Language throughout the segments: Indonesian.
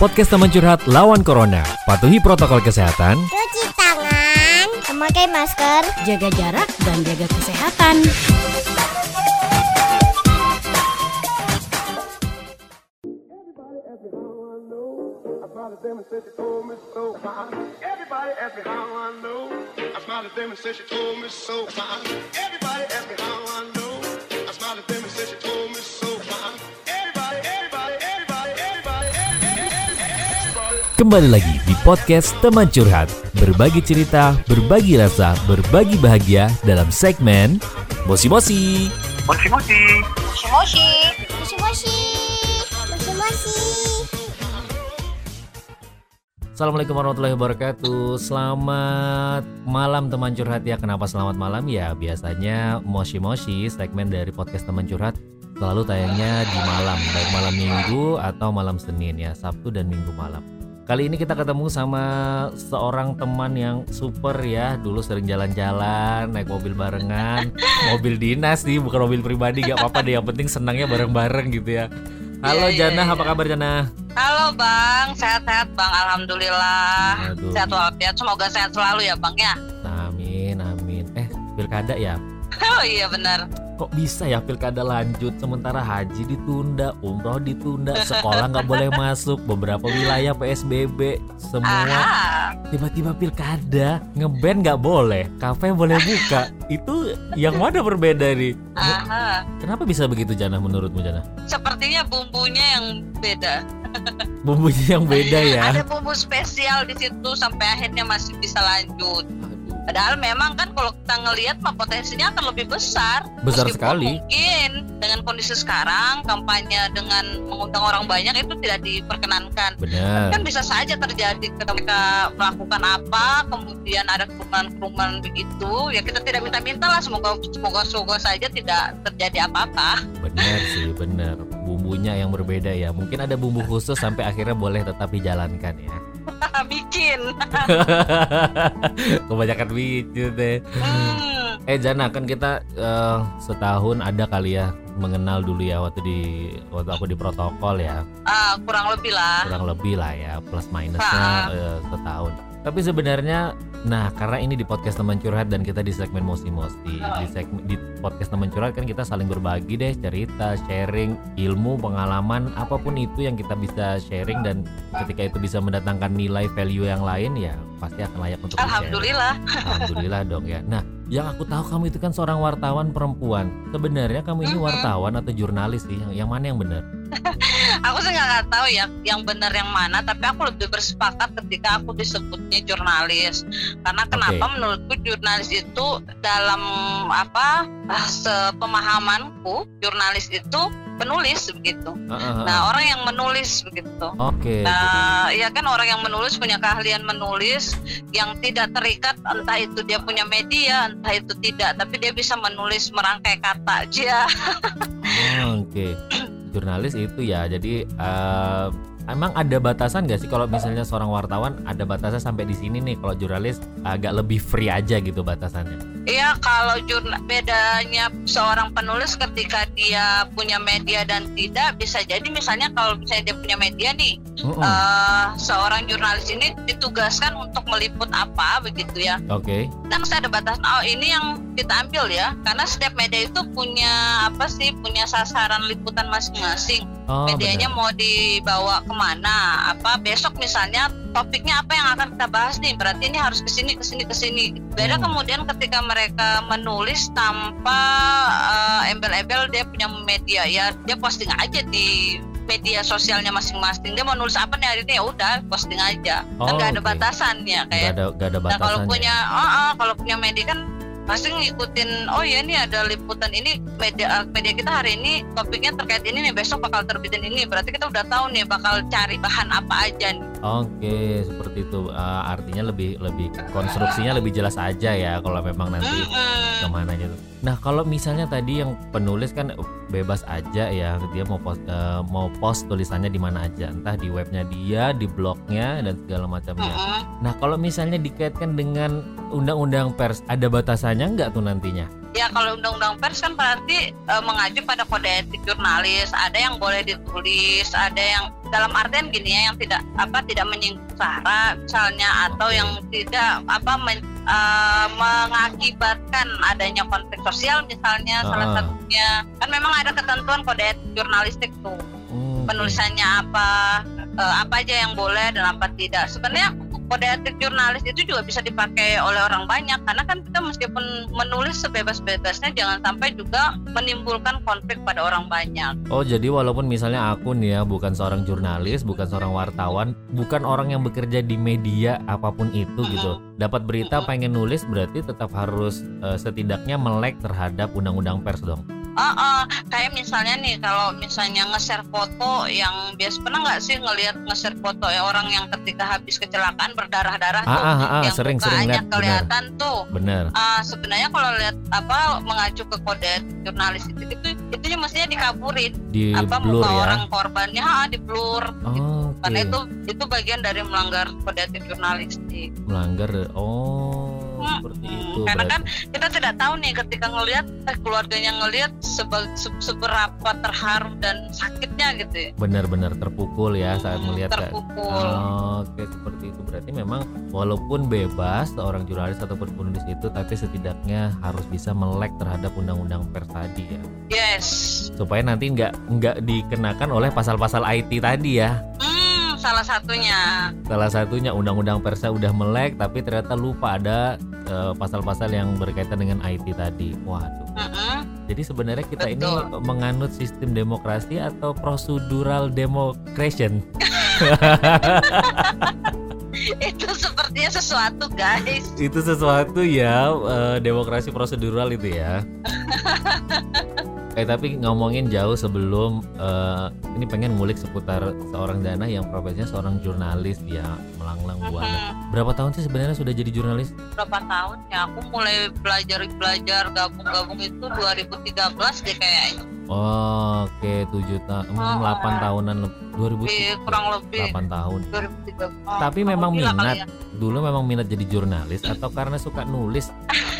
Podcast teman curhat lawan Corona. Patuhi protokol kesehatan. Cuci tangan, memakai masker, jaga jarak dan jaga kesehatan. Everybody ask me how I know. I smiled at them and said she told me so. Everybody ask me how I know. Kembali lagi di podcast teman curhat. Berbagi cerita, berbagi rasa, berbagi bahagia dalam segmen Mosi Mosi. Moshi moshi. moshi moshi, moshi moshi, moshi moshi. Assalamualaikum warahmatullahi wabarakatuh. Selamat malam teman curhat ya. Kenapa selamat malam ya? Biasanya Moshi Moshi segmen dari podcast teman curhat selalu tayangnya di malam, baik malam Minggu atau malam Senin ya, Sabtu dan Minggu malam. Kali ini kita ketemu sama seorang teman yang super ya. Dulu sering jalan-jalan, naik mobil barengan, mobil dinas nih, bukan mobil pribadi. Gak apa-apa deh. Yang penting senangnya bareng-bareng gitu ya. Halo Iya, iya, Jana, iya. apa kabar Jana? Halo Bang, sehat-sehat Bang, Alhamdulillah. Aduh. Sehat walafiat, semoga sehat selalu ya Bang ya. Amin, amin. Eh, pilkada ya? Oh iya benar. Kok bisa ya pilkada lanjut sementara haji ditunda, umroh ditunda, sekolah nggak boleh masuk, beberapa wilayah PSBB, semua tiba-tiba pilkada, ngeband nggak boleh, kafe boleh buka. Itu yang mana berbeda nih? Aha. Kenapa bisa begitu Jana menurutmu Jana? Sepertinya bumbunya yang beda. Bumbunya yang beda ya. Ada bumbu spesial di situ sampai akhirnya masih bisa lanjut. Padahal memang kan kalau kita ngelihat mah potensinya akan lebih besar. Besar Meskipun sekali. Mungkin dengan kondisi sekarang kampanye dengan mengundang orang banyak itu tidak diperkenankan. Benar. kan bisa saja terjadi ketika melakukan apa kemudian ada kerumunan-kerumunan begitu ya kita tidak minta-minta lah semoga semoga semoga saja tidak terjadi apa-apa Benar sih, benar. Bumbunya yang berbeda ya. Mungkin ada bumbu khusus sampai akhirnya boleh tetap dijalankan ya. bikin. Kebanyakan lucu deh. hmm, Eh Jana kan kita eh, setahun ada kali ya mengenal dulu ya waktu di waktu aku di protokol ya. Ah, kurang lebih lah. Kurang lebih lah ya plus minusnya eh, setahun. Tapi sebenarnya nah karena ini di podcast teman curhat dan kita di segmen mosi mosi di segmen di podcast teman curhat kan kita saling berbagi deh cerita sharing ilmu pengalaman apa pun itu yang kita bisa sharing dan ketika itu bisa mendatangkan nilai value yang lain ya pasti akan layak untuk di-sharing. alhamdulillah Alhamdulillah dong ya. Nah, yang aku tahu kamu itu kan seorang wartawan perempuan. Sebenarnya kamu ini wartawan atau jurnalis sih? Yang, yang mana yang benar? aku sih nggak tahu ya yang benar yang mana tapi aku lebih bersepakat ketika aku disebutnya jurnalis karena kenapa menurutku jurnalis itu dalam apa ah, sepemahamanku jurnalis itu penulis begitu ah, ah. Nah, orang yang menulis begitu. Oke. gitu. Nah, ya kan orang yang menulis punya keahlian menulis yang tidak terikat entah itu dia punya media, entah itu tidak, tapi dia bisa menulis merangkai kata aja. Oke. Jurnalis itu ya. Jadi eh, emang ada batasan gak sih kalau misalnya seorang wartawan ada batasnya sampai di sini nih. Kalau jurnalis agak lebih free aja gitu batasannya. Iya, kalau jurnal bedanya seorang penulis ketika dia punya media dan tidak bisa jadi misalnya kalau misalnya dia punya media nih, Mm-mm. eh, seorang jurnalis ini ditugaskan untuk meliput apa begitu ya. Oke. kan saya ada batasan oh ini yang kita ambil ya karena setiap media itu punya apa sih punya sasaran liputan masing-masing Oh, medianya benar. mau dibawa ke mana apa besok misalnya topiknya apa yang akan kita bahas nih berarti ini harus ke sini ke sini ke sini beda Hmm. kemudian ketika mereka menulis tanpa eh, embel-embel dia punya media ya dia posting aja di media sosialnya masing-masing dia mau nulis apa nih hari ini ya udah posting aja kan Oh, nggak ada oke. batasannya Gak kayak ada gak ada Nah kalau batasannya. punya, oh, oh, kalau punya media kan pasti ngikutin. Oh ya ini ada liputan ini media media kita hari ini topiknya terkait ini nih besok bakal terbitin ini. Berarti kita udah tahu nih bakal cari bahan apa aja nih. Oke, seperti itu. Eh, artinya lebih lebih konstruksinya lebih jelas aja ya kalau memang nanti ke mana gitu. Nah kalau misalnya tadi yang penulis kan bebas aja ya dia mau post eh, mau post tulisannya di mana aja, entah di webnya dia, di blognya dan segala macamnya. Nah kalau misalnya dikaitkan dengan undang-undang pers, ada batasannya nggak tuh nantinya? Ya kalau undang-undang pers kan berarti eh, mengacu pada kode etik jurnalis. Ada yang boleh ditulis, ada yang dalam artian gini ya yang tidak apa tidak menyinggung sara misalnya atau yang tidak apa men- eh, mengakibatkan adanya konflik sosial misalnya salah Ah. satunya kan memang ada ketentuan kode etik jurnalistik tuh Hmm, penulisannya apa eh, apa aja yang boleh dan apa tidak sebenarnya kode etik jurnalis itu juga bisa dipakai oleh orang banyak karena kan kita meskipun menulis sebebas-bebasnya jangan sampai juga menimbulkan konflik pada orang banyak. Oh jadi walaupun misalnya aku nih ya bukan seorang jurnalis, bukan seorang wartawan, bukan orang yang bekerja di media apa pun itu gitu, dapat berita pengen nulis berarti tetap harus eh, setidaknya melek terhadap undang-undang pers dong. Ah, ah, kayak misalnya nih kalau misalnya nge-share foto yang biasa pernah nggak sih ngelihat nge-share foto ya orang yang ketika habis kecelakaan berdarah-darah Ah tuh ah ah, yang sering sering lihat kelihatan tuh benar. Ah, sebenarnya kalau lihat apa mengacu ke kode jurnalis itu itu itu mestinya dikaburin Di apa blur muka ya. orang korbannya ha, di blur Oh, karena oke. itu itu bagian dari melanggar kode etik jurnalistik melanggar. Oh seperti itu. karena berarti. kan kita tidak tahu nih ketika ngelihat eh, keluarganya ngelihat seberapa terharu dan sakitnya gitu ya. Benar-benar terpukul ya saat melihat Kak. terpukul. Oh, Oke seperti itu. Berarti memang walaupun bebas seorang jurnalis ataupun penulis itu tapi setidaknya harus bisa melek terhadap undang-undang pers tadi ya. Yes. Supaya nanti nggak nggak dikenakan oleh pasal-pasal IT tadi ya. Hmm salah satunya. Salah satunya undang-undang persnya udah melek tapi ternyata lupa ada eh, pasal-pasal yang berkaitan dengan IT tadi. Waduh. Mm-mm. jadi sebenarnya kita ini Betul. menganut sistem demokrasi atau prosedural democration itu sepertinya sesuatu guys. Itu sesuatu ya eh, demokrasi prosedural itu ya eh tapi ngomongin jauh sebelum eh, ini pengen ngulik seputar seorang Dana yang profesinya seorang jurnalis ya melanglang buana. Mhm. berapa tahun sih sebenarnya sudah jadi jurnalis? Berapa tahun ya? Aku mulai belajar belajar gabung-gabung itu 2013 deh kayaknya. Oh, oke tujuh tahun Oh. delapan tahunan lebih 2000 kurang lebih. 8 tahun. 2013 Tapi memang minat. ya. dulu memang minat jadi jurnalis atau karena suka nulis?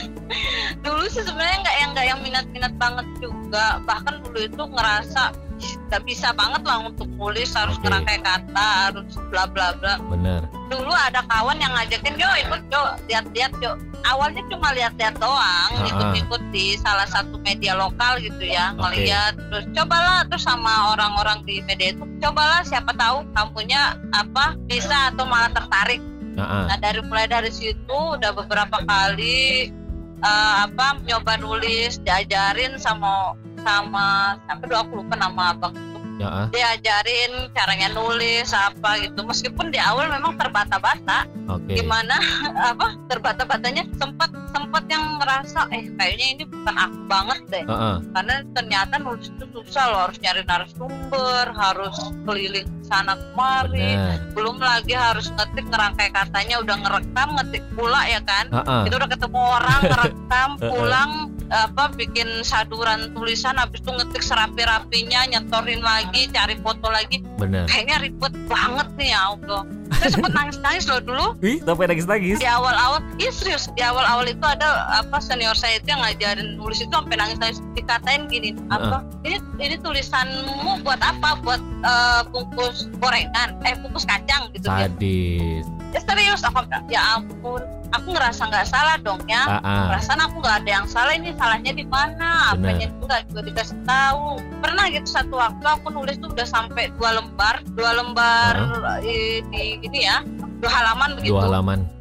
Dulu sih sebenarnya nggak yang nggak yang minat-minat banget juga bahkan dulu itu ngerasa nggak bisa banget lah untuk nulis harus Oke. ngerangkai kata harus bla bla bla. Bener. Dulu ada kawan yang ngajakin yo ikut yo lihat-lihat yo awalnya cuma lihat-lihat doang Ha-ha. ikut-ikut di salah satu media lokal gitu ya ngelihat terus cobalah terus sama orang-orang di media itu cobalah siapa tahu kamunya apa bisa atau malah tertarik. Nah dari mulai dari situ udah beberapa kali eh, apa nyoba nulis diajarin sama sama sampai dulu aku lupa nama abang. itu ya ah, diajarin caranya nulis apa gitu. Meskipun di awal memang terbata-bata oke. gimana apa terbata-batanya sempat sempat yang merasa eh kayaknya ini bukan aku banget deh. Heeh, karena ternyata nulis itu susah loh harus nyari narasumber harus keliling sana kemari bener belum lagi harus ngetik ngerangkai katanya udah ngerekam ngetik pula ya kan? Heeh, itu udah ketemu orang ngerekam pulang apa bikin saduran tulisan habis itu ngetik serapi-rapinya nyetorin lagi cari foto lagi. Bener. Kayaknya ribet banget nih ya Allah. Saya sempet nangis-nangis loh dulu. Ih, sampai nangis-nangis? Di awal-awal iya serius. Di awal-awal itu ada apa senior saya itu yang ngajarin nulis itu sampai nangis-nangis. Dikatain gini apa ini ini tulisanmu buat apa? Buat eh, bungkus gorengan? Eh bungkus kacang gitu ya. Sadis. Ya, serius. Aku ya ampun aku ngerasa nggak salah dong ya. Ah, ah. perasaan aku nggak ada yang salah ini salahnya di mana? Benar. apanya itu nggak juga dikasih tahu. Pernah gitu satu waktu aku nulis tuh udah sampai dua lembar dua lembar eh, di ini ya dua halaman begitu. dua halaman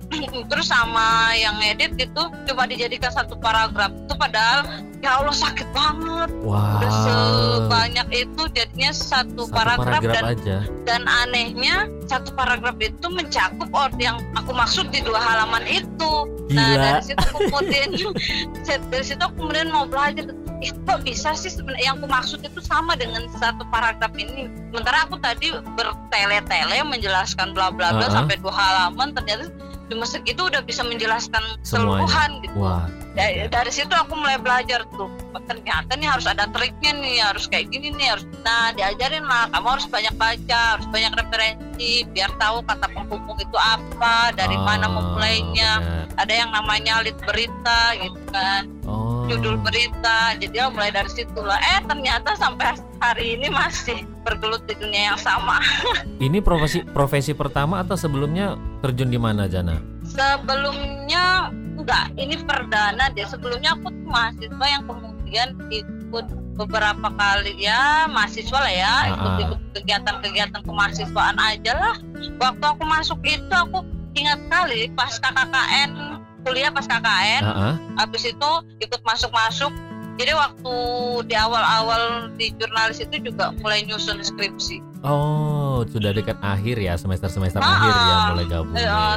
terus sama yang edit gitu coba dijadikan satu paragraf. Itu padahal ya Allah sakit banget. Wow. udah sebanyak itu jadinya satu, satu paragraf, paragraf dan aja. dan anehnya satu paragraf itu mencakup ord yang aku maksud di dua halaman itu. Nah Gila. dari situ aku kemudian dari situ aku kemudian mau belajar eh, kok bisa sih sebenarnya? Yang aku maksud itu sama dengan satu paragraf ini. Sementara aku tadi bertele-tele menjelaskan bla bla bla Uh-uh. sampai dua halaman ternyata cuma segitu udah bisa menjelaskan keseluruhan gitu. Wah dari, dari situ aku mulai belajar tuh. Ternyata nih harus ada triknya nih harus kayak gini nih harus nah diajarin lah. Kamu harus banyak baca harus banyak referensi biar tahu kata penghubung itu apa dari mana Oh, memulainya. benar. ada yang namanya lead berita gitu kan. Oh judul berita. Jadi ya mulai dari situ lah. Eh ternyata sampai hari ini masih bergelut di dunia yang sama. Ini profesi profesi pertama atau sebelumnya terjun di mana Jana? sebelumnya enggak. Ini perdana deh sebelumnya aku tuh mahasiswa yang kemudian ikut beberapa kali ya. Mahasiswa lah ya. Ah, ikut ah. ikut kegiatan-kegiatan kemahasiswaan aja lah. Waktu aku masuk itu aku ingat kali pas KKKN kuliah pas KKN Heeh. habis itu ikut masuk-masuk jadi waktu di awal-awal di jurnalis itu juga mulai nyusun skripsi Oh, sudah dekat akhir ya semester-semester Ah, akhir ya mulai gabung. Ya.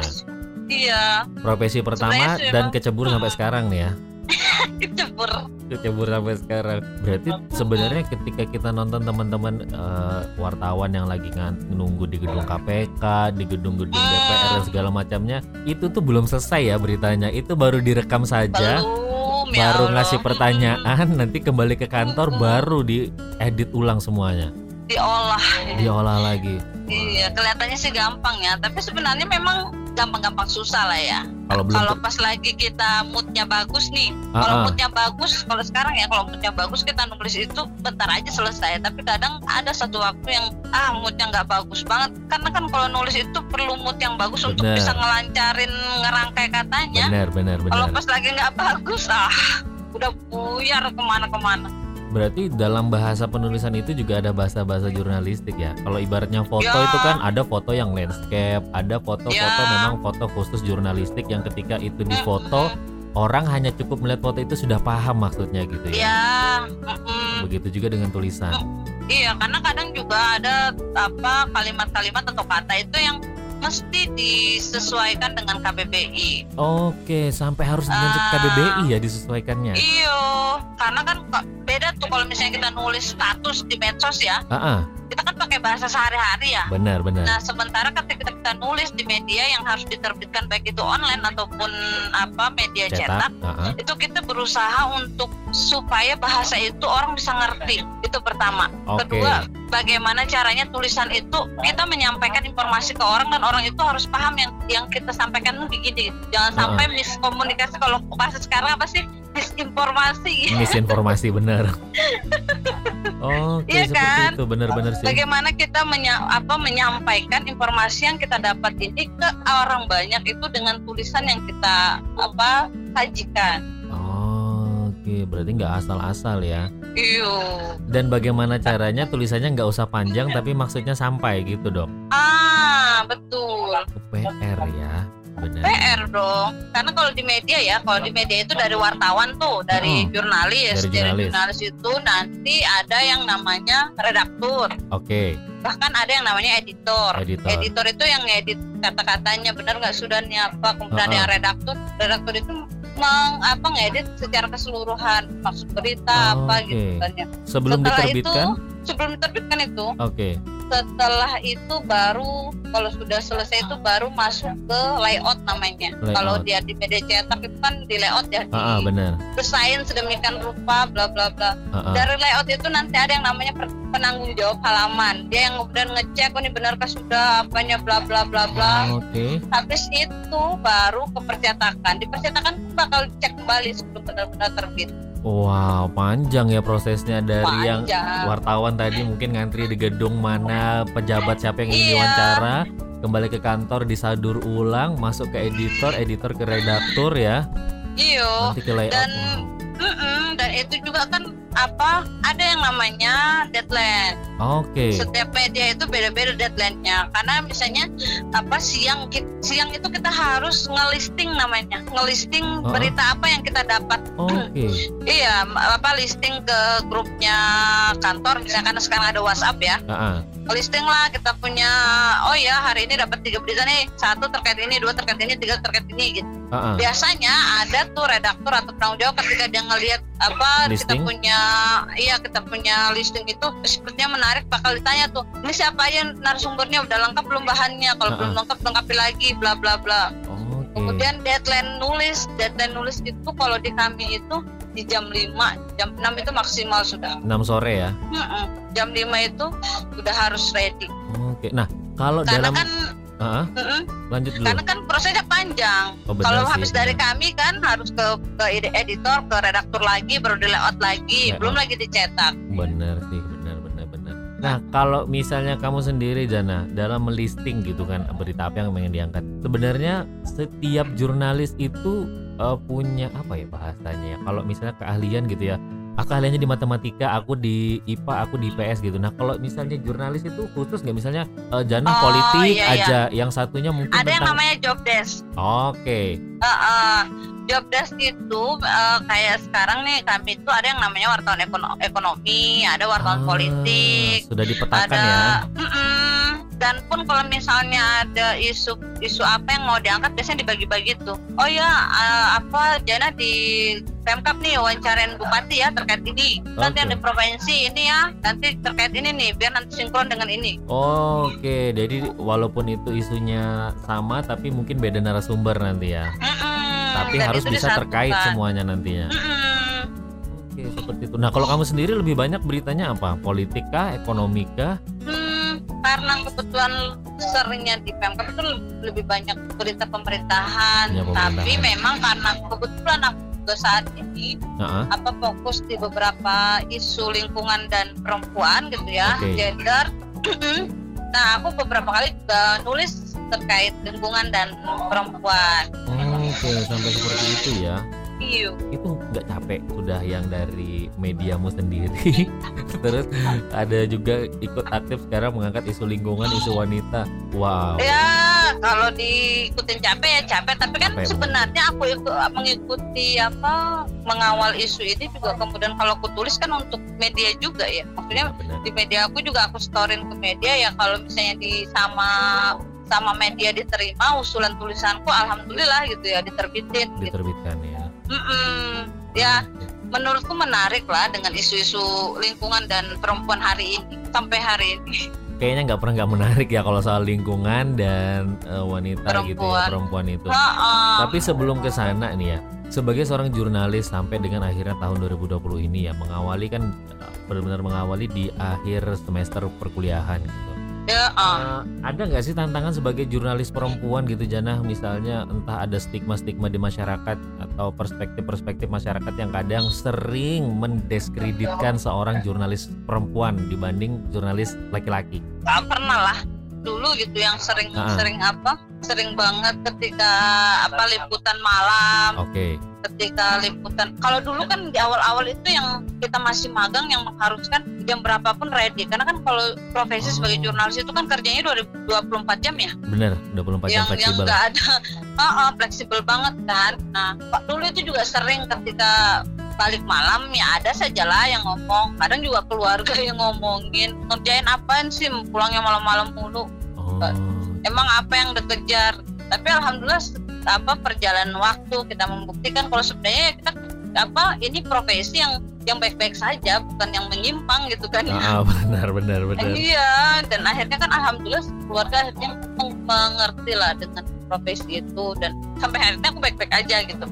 iya Profesi pertama Sebenarnya dan kecebur sampai Mm-mm. sekarang nih ya. kecebur Kecebur sampai sekarang. Berarti sebenarnya ketika kita nonton teman-teman eh, wartawan yang lagi nunggu di gedung KPK, di gedung-gedung DPR dan segala macamnya, itu tuh belum selesai ya beritanya. Itu baru direkam saja. belum ya baru ngasih pertanyaan nanti kembali ke kantor Mm-mm. baru diedit ulang semuanya diolah diolah lagi iya kelihatannya sih gampang ya tapi sebenarnya memang gampang-gampang susah lah ya. Kalau belum kalau pas lagi kita moodnya bagus nih Ah, kalau ah. moodnya bagus kalau sekarang ya kalau moodnya bagus kita nulis itu bentar aja selesai. Tapi kadang ada satu waktu yang ah moodnya nggak bagus banget. Karena kan kalau nulis itu perlu mood yang bagus untuk Bener. bisa ngelancarin ngerangkai katanya. Benar benar kalau benar. pas lagi nggak bagus ah udah buyar ke mana-kemana berarti dalam bahasa penulisan itu juga ada bahasa-bahasa jurnalistik ya? Kalau ibaratnya foto Ya. itu kan ada foto yang landscape ada foto-foto Ya. memang foto khusus jurnalistik yang ketika itu difoto orang hanya cukup melihat foto itu sudah paham maksudnya gitu ya? Ya begitu juga dengan tulisan. Iya, karena kadang juga ada apa kalimat-kalimat atau kata itu yang mesti disesuaikan dengan KBBI. oke sampai harus dengan Ah. KBBI ya disesuaikannya Iyo, karena kan kok beda tuh kalau misalnya kita nulis status di medsos ya, ah ah, kita kan pakai bahasa sehari-hari ya. benar benar Nah, sementara ketika kita nulis di media yang harus diterbitkan baik itu online ataupun apa media cetak, cetak ah, ah. itu kita berusaha untuk supaya bahasa itu orang bisa ngerti. Itu pertama. Oke. Kedua, bagaimana caranya tulisan itu kita menyampaikan informasi ke orang dan orang itu harus paham yang yang kita sampaikan begini. Jangan Ah. sampai miskomunikasi kalau bahasa sekarang apa sih misinformasi. misinformasi benar. Oke, Iya seperti kan? itu benar-benar sih. Bagaimana kita menya- apa menyampaikan informasi yang kita dapat ini ke orang banyak itu dengan tulisan yang kita apa sajikan. Oke, berarti nggak asal-asal ya. Iyo. Dan bagaimana caranya tulisannya nggak usah panjang tapi maksudnya sampai gitu dok. Ah, betul. PR ya, benar. PR dong. Karena kalau di media ya, kalau di media itu dari wartawan tuh, dari Hmm, jurnalis, dari dari jurnalis. jurnalis itu nanti ada yang namanya redaktur, Oke, bahkan ada yang namanya editor. Editor. itu yang ngedit kata-katanya benar nggak sudah nih apa, kemudian Uh-uh. yang redaktur, redaktur itu meng, apa ngedit secara keseluruhan maksud berita apa Oke. gitu kan ya. sebelum Setelah diterbitkan, itu, sebelum diterbitkan itu, oke, setelah itu baru kalau sudah selesai itu baru masuk ke layout namanya. Layout. Kalau dia di media cetak itu kan di layout ya, ah, ah, benar. desain sedemikian rupa, bla bla bla. Ah, ah. Dari layout itu nanti ada yang namanya penanggung jawab halaman. Dia yang kemudian ngecek oh ini benarkah sudah apanya bla bla bla bla. Oke, Habis itu baru ke percetakan. Di percetakan bakal cek kembali sebelum benar-benar terbit. Wow panjang ya prosesnya dari yang Panjang. wartawan tadi mungkin ngantri di gedung mana pejabat siapa yang ingin Iya. diwawancara kembali ke kantor disadur ulang masuk ke editor editor ke redaktur ya Iyo. nanti ke layout dan- Mm-mm, dan itu juga kan apa ada yang namanya deadline. Oke Setiap media itu beda-beda deadline-nya. Karena misalnya apa siang siang itu kita harus ngelisting namanya, ngelisting Oh. berita apa yang kita dapat. oke Iya, m- apa listing ke grupnya kantor misalkan sekarang ada WhatsApp ya. Ah, ah. Listing lah kita punya oh ya hari ini dapat tiga berita nih. Satu terkait ini dua terkait ini tiga terkait ini gitu. Ah. biasanya ada tuh redaktur atau penanggung jawab ketika dia ngelihat apa kita Listing? punya iya kita punya listing itu sepertinya menarik bakal ditanya tuh ini siapa aja narasumbernya? Udah lengkap belum bahannya? Kalau Ah, belum lengkap lengkapi lagi bla bla bla. Oke. Kemudian deadline nulis deadline nulis itu kalau di kami itu di jam 5 jam 6 itu maksimal sudah 6 sore ya Mm-mm. jam 5 itu udah harus ready oke nah kalau karena dalam kan Ah, Mm-mm. lanjut dulu. Karena kan prosesnya panjang. Oh, benar Kalau habis dari benar. kami kan harus ke ke ed- editor, ke redaktur lagi, baru di layout lagi, Ya, belum oh. lagi dicetak. Bener sih, bener bener bener. Nah, kalau misalnya kamu sendiri Jana dalam melisting gitu kan berita apa yang ingin diangkat. Sebenarnya setiap jurnalis itu eh, punya apa ya bahasanya ya? Kalau misalnya keahlian gitu ya. Aku ahliannya di matematika, aku di IPA, aku di IPS gitu. Nah, kalau misalnya jurnalis itu khusus nggak misalnya eh, Jana Oh, politik iya, iya. aja, yang satunya mungkin Ada yang tentang namanya job desk. Oke. Heeh. Job desk itu eh, kayak sekarang nih kami itu ada yang namanya wartawan ekono- ekonomi, ada wartawan Ah, politik, Sudah dipetakan ada ya. Mm-mm. dan pun kalau misalnya ada isu isu apa yang mau diangkat biasanya dibagi-bagi tuh oh ya eh, apa Jana di Pemkap nih wawancarain bupati ya terkait ini nanti Oke. yang di provinsi ini ya nanti terkait ini nih biar nanti sinkron dengan ini Oke, jadi walaupun itu isunya sama tapi mungkin beda narasumber nanti ya. Mm-mm. Tapi Dan harus bisa terkait semuanya nantinya. Mm-mm. Oke, seperti itu. Nah, kalau kamu sendiri lebih banyak beritanya apa? Politik kah, ekonomi kah? Hmm, karena kebetulan seringnya di Pemkap itu lebih banyak berita pemerintahan. Ya, pemerintahan. Tapi memang karena kebetulan aku juga saat ini Heeh. apa fokus di beberapa isu lingkungan dan perempuan gitu ya, Oke. gender. nah, aku beberapa kali juga nulis terkait lingkungan dan perempuan. Oke, sampai seperti itu ya. Iya. Itu nggak capek sudah yang dari mediamu sendiri. Terus ada juga ikut aktif sekarang mengangkat isu lingkungan, isu wanita. Wow. Ya, kalau diikutin capek ya capek, tapi kan Capek, sebenarnya aku ikut mengikuti apa mengawal isu ini juga kemudian kalau aku tulis kan untuk media juga ya. Maksudnya Benar. di media aku juga aku storin ke media ya kalau misalnya di sama sama media diterima usulan tulisanku alhamdulillah gitu ya diterbitin gitu. Diterbitkan ya. Mm-mm. Ya, menurutku menarik lah dengan isu-isu lingkungan dan perempuan hari ini sampai hari ini. Kayaknya nggak pernah nggak menarik ya kalau soal lingkungan dan eh, wanita gitu ya Perempuan. perempuan itu. Heeh. Tapi sebelum ke sana nih ya, sebagai seorang jurnalis sampai dengan akhirnya tahun 2020 ini ya mengawali kan eh, benar-benar mengawali di akhir semester perkuliahan gitu. Ya. Eh, ada nggak sih tantangan sebagai jurnalis perempuan gitu Jana misalnya entah ada stigma-stigma di masyarakat atau perspektif-perspektif masyarakat yang kadang sering mendiskreditkan seorang jurnalis perempuan dibanding jurnalis laki-laki. Gak pernah lah dulu gitu yang sering Ah. sering apa sering banget ketika apa liputan malam Oke. Ketika liputan. Kalau dulu kan di awal-awal itu yang kita masih magang yang mengharuskan jam berapapun ready. Karena kan kalau profesi Oh. sebagai jurnalis itu kan kerjanya 24 jam ya? Bener, 24 jam yang yang fleksibel. nggak ada. Ah, ah, fleksibel banget kan? Nah Pak, dulu itu juga sering ketika balik malam ya ada saja lah yang ngomong. Kadang juga keluarga yang ngomongin ngerjain apaan sih? Pulangnya malam-malam mulu. Oh. emang apa yang dikejar? Tapi alhamdulillah apa perjalanan waktu kita membuktikan kalau sebenarnya kita apa ini profesi yang yang baik-baik saja bukan yang menyimpang gitu kan ya. Ah, benar benar benar. Iya, dan akhirnya kan alhamdulillah keluarga akhirnya meng- mengerti lah dengan profesi itu dan sampai akhirnya aku baik-baik aja gitu.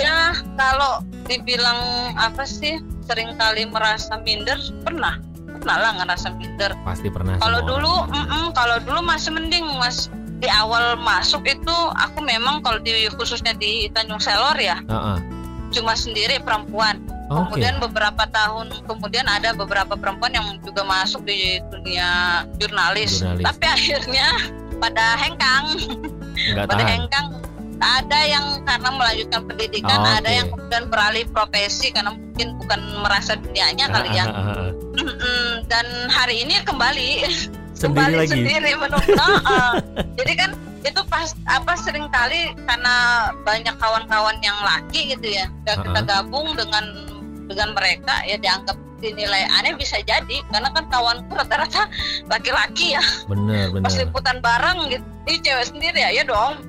Ya kalau dibilang apa sih sering kali merasa minder pernah pernah lah ngerasa minder. Pasti pernah Kalau dulu, orang. mm-mm, kalau dulu masih mending mas di awal masuk itu aku memang kalau di khususnya di Tanjung Selor ya Ah, ah. cuma sendiri perempuan. Oke. Kemudian beberapa tahun kemudian ada beberapa perempuan yang juga masuk di dunia jurnalis. Jurnalis. Tapi akhirnya pada hengkang, Nggak pada tahan. hengkang. Ada yang karena melanjutkan pendidikan, Oh, ada oke. yang kemudian beralih profesi karena mungkin bukan merasa dunianya kali ya. Dan hari ini kembali Sendiri kembali lagi. sendiri menurut Heeh. jadi kan itu pas apa sering kali karena banyak kawan-kawan yang laki gitu ya dan kita gabung dengan dengan mereka ya dianggap dinilai aneh bisa jadi karena kan kawanku rata-rata laki-laki ya Bener pas bener. liputan bareng gitu ini cewek sendiri ya ya dong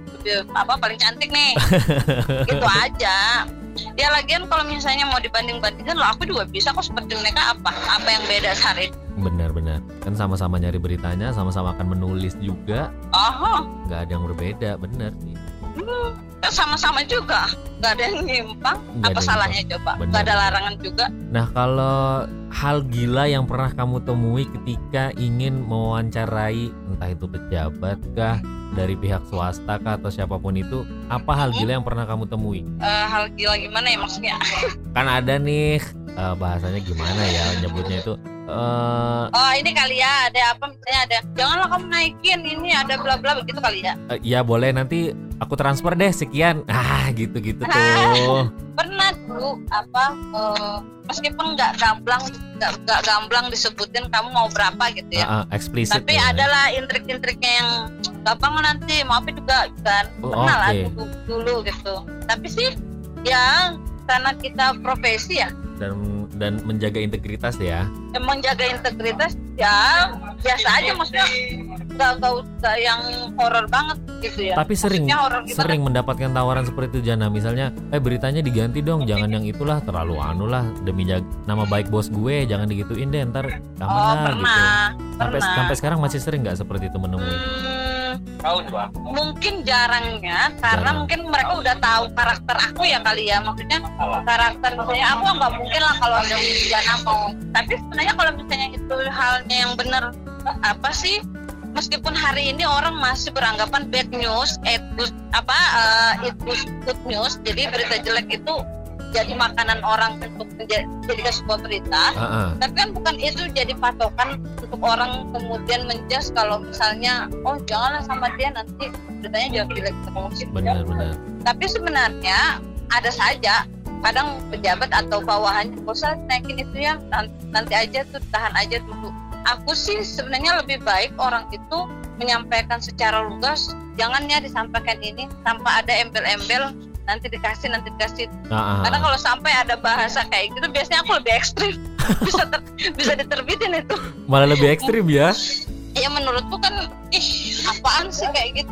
apa paling cantik nih gitu aja ya lagian kalau misalnya mau dibanding-bandingkan loh aku juga bisa kok seperti mereka apa apa yang beda hari ini Benar benar. Kan sama-sama nyari beritanya, sama-sama akan menulis juga. oh Nggak ada yang berbeda, bener sih. kan sama-sama juga. Nggak ada yang nyimpang. Nggak apa salahnya coba? Nggak ada larangan juga. Nah, kalau hal gila yang pernah kamu temui ketika ingin mewawancarai entah itu pejabat kah, dari pihak swasta kah atau siapa pun itu, apa hal gila yang pernah kamu temui? Eh, hal gila gimana ya maksudnya? Kan ada nih eh, bahasanya gimana ya nyebutnya itu eh oh ini kali ya ada apa misalnya ada janganlah kamu naikin ini ada bla bla begitu kali ya eh, ya boleh nanti aku transfer deh sekian. Ah, gitu-gitu tuh. pernah dulu apa eh, meskipun nggak gamblang nggak gamblang disebutin kamu mau berapa gitu ya Ah, ah, eksplisit. tapi ya. adalah intrik-intriknya yang gampang nanti apa juga kan Oh, pernah lah oke. dulu, dulu gitu tapi sih ya karena kita profesi ya dan dan menjaga integritas ya. emang jaga integritas ya biasa aja maksudnya nggak nggak usah yang horor banget gitu ya. Tapi sering sering mendapatkan tawaran seperti itu Jana. Misalnya eh beritanya diganti dong jangan yang itulah terlalu anu lah demi jag- nama baik bos gue jangan digituin deh ntar oh keamanan gitu. Pernah sampai pernah. sampai sekarang masih sering nggak seperti itu menemui? Hmm, mungkin jarangnya karena Jarang. mungkin mereka udah tahu karakter aku ya kali ya. Maksudnya karakter misalnya aku nggak mungkin lah kalau ada Jana mau. Tapi sebenarnya kalau misalnya itu halnya yang benar apa sih? Meskipun hari ini orang masih beranggapan bad news it good, apa eh, it good, good news jadi berita jelek itu jadi makanan orang untuk menja- dijadikan sebuah berita. Ah, ah. tapi kan bukan itu jadi patokan untuk orang kemudian menjas kalau misalnya oh janganlah sama dia nanti beritanya jadi jelek terus benar benar. Tapi sebenarnya ada saja. Kadang pejabat atau bawahannya usah naikin itu ya nanti, nanti aja tuh tahan aja dulu. Aku sih sebenarnya lebih baik orang itu menyampaikan secara lugas jangannya disampaikan ini tanpa ada embel-embel nanti dikasih nanti dikasih. Ah, karena kalau sampai ada bahasa kayak gitu biasanya aku lebih ekstrim. Bisa ter- bisa diterbitin itu. Malah lebih ekstrim ya? Ya menurutku kan ih apaan sih kayak gitu?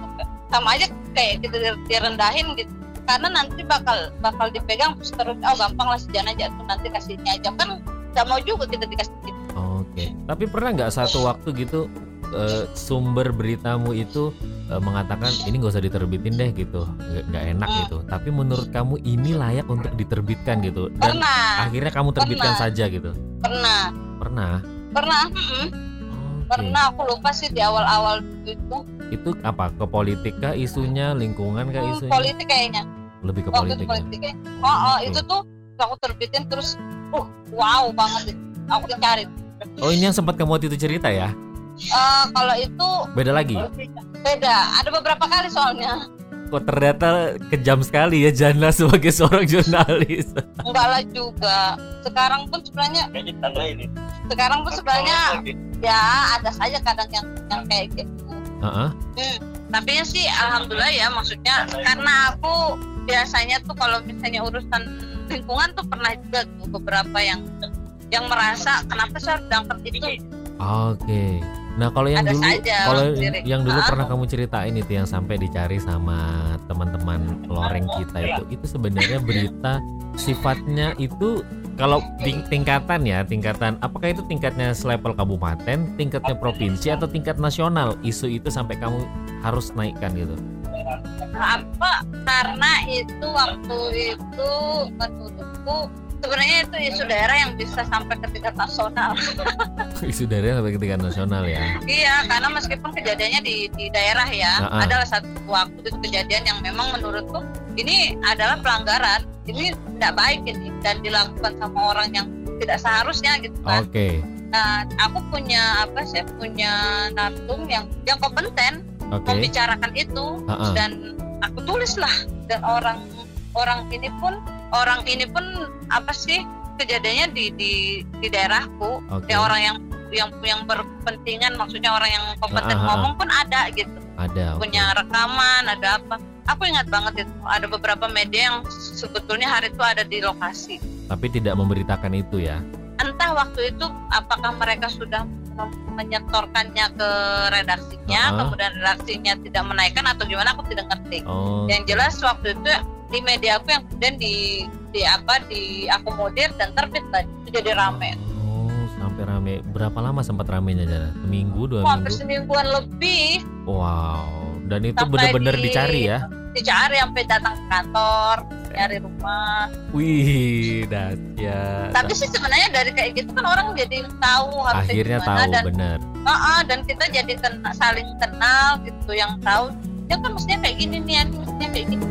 Sama aja kayak gitu direndahin gitu. Karena nanti bakal bakal dipegang terus terus oh gampang lah sejalan aja tuh nanti kasihnya aja. Kan nggak mau juga kita dikasih gitu. Oke. Tapi pernah nggak satu waktu gitu eh, sumber beritamu itu eh, mengatakan ini nggak usah diterbitin deh gitu. Nggak enak Hmm. gitu. Tapi menurut kamu ini layak untuk diterbitkan gitu? Dan pernah. akhirnya kamu terbitkan Pernah. saja gitu? Pernah. Pernah? Pernah mm-mm. Oke. pernah aku lupa sih di awal-awal itu. Itu apa? Ke politik kah isunya? Lingkungan kah Hmm, isunya? politik kayaknya. Lebih ke waktu politik ya? kayaknya. oh, oh itu tuh aku terbitin terus uh wow banget aku dicari oh ini yang sempat kamu waktu itu cerita ya? Eh, kalau itu beda lagi beda ada beberapa kali soalnya. Kok ternyata kejam sekali ya Jana sebagai seorang jurnalis. Enggak lah juga. Sekarang pun sebenarnya sekarang pun sebenarnya ya ada saja kadang yang yang kayak gitu. Heeh. tapi ya sih alhamdulillah ya maksudnya karena aku biasanya tuh kalau misalnya urusan lingkungan tuh pernah juga tuh beberapa yang yang merasa kenapa saya harus diangkat itu? Oke. Nah kalau yang Ada dulu, kalau yang dulu Ah. pernah kamu ceritain itu yang sampai dicari sama teman-teman loreng kita itu, itu sebenarnya berita sifatnya itu kalau ting- tingkatan ya, tingkatan apakah itu tingkatnya selevel kabupaten, tingkatnya provinsi atau tingkat nasional isu itu sampai kamu harus naikkan gitu. apa karena itu waktu itu menurutku sebenarnya itu isu daerah yang bisa sampai ke tingkat nasional isu daerah sampai ke tingkat nasional ya. iya karena meskipun kejadiannya di, di daerah ya ah. adalah satu waktu itu kejadian yang memang menurutku ini adalah pelanggaran ini tidak baik ini dan dilakukan sama orang yang tidak seharusnya gitu kan Oke. nah aku punya apa sih punya natum yang yang kompeten Oke. membicarakan itu Ha-ha. dan aku tulis lah dan orang orang ini pun orang ini pun apa sih kejadiannya di di di daerahku Oke. ya orang yang yang yang berpentingan maksudnya orang yang kompeten Ah, ah, ah. ngomong pun ada gitu Ada. oke. punya rekaman ada apa aku ingat banget itu ada beberapa media yang sebetulnya hari itu ada di lokasi Tapi tidak memberitakan itu ya. entah waktu itu apakah mereka sudah menyetorkannya ke redaksinya Ah. kemudian redaksinya tidak menaikkan atau gimana aku tidak ngerti Oh. yang jelas waktu itu di media aku yang kemudian di di apa diakomodir dan terbit lah itu jadi rame Oh, sampai rame. Berapa lama sempat ramenya Jana? Seminggu, dua Wah, hampir minggu? semingguan lebih Wow. Dan itu benar-benar di- dicari ya? dicari sampai datang ke kantor nyari rumah Wih, dahsyat. tapi sih sebenarnya dari kayak gitu kan orang jadi tahu harus Akhirnya gimana tahu dan bener. Heeh, dan kita jadi kena, saling kenal gitu yang tahu ya kan mestinya kayak gini nih mestinya kayak gini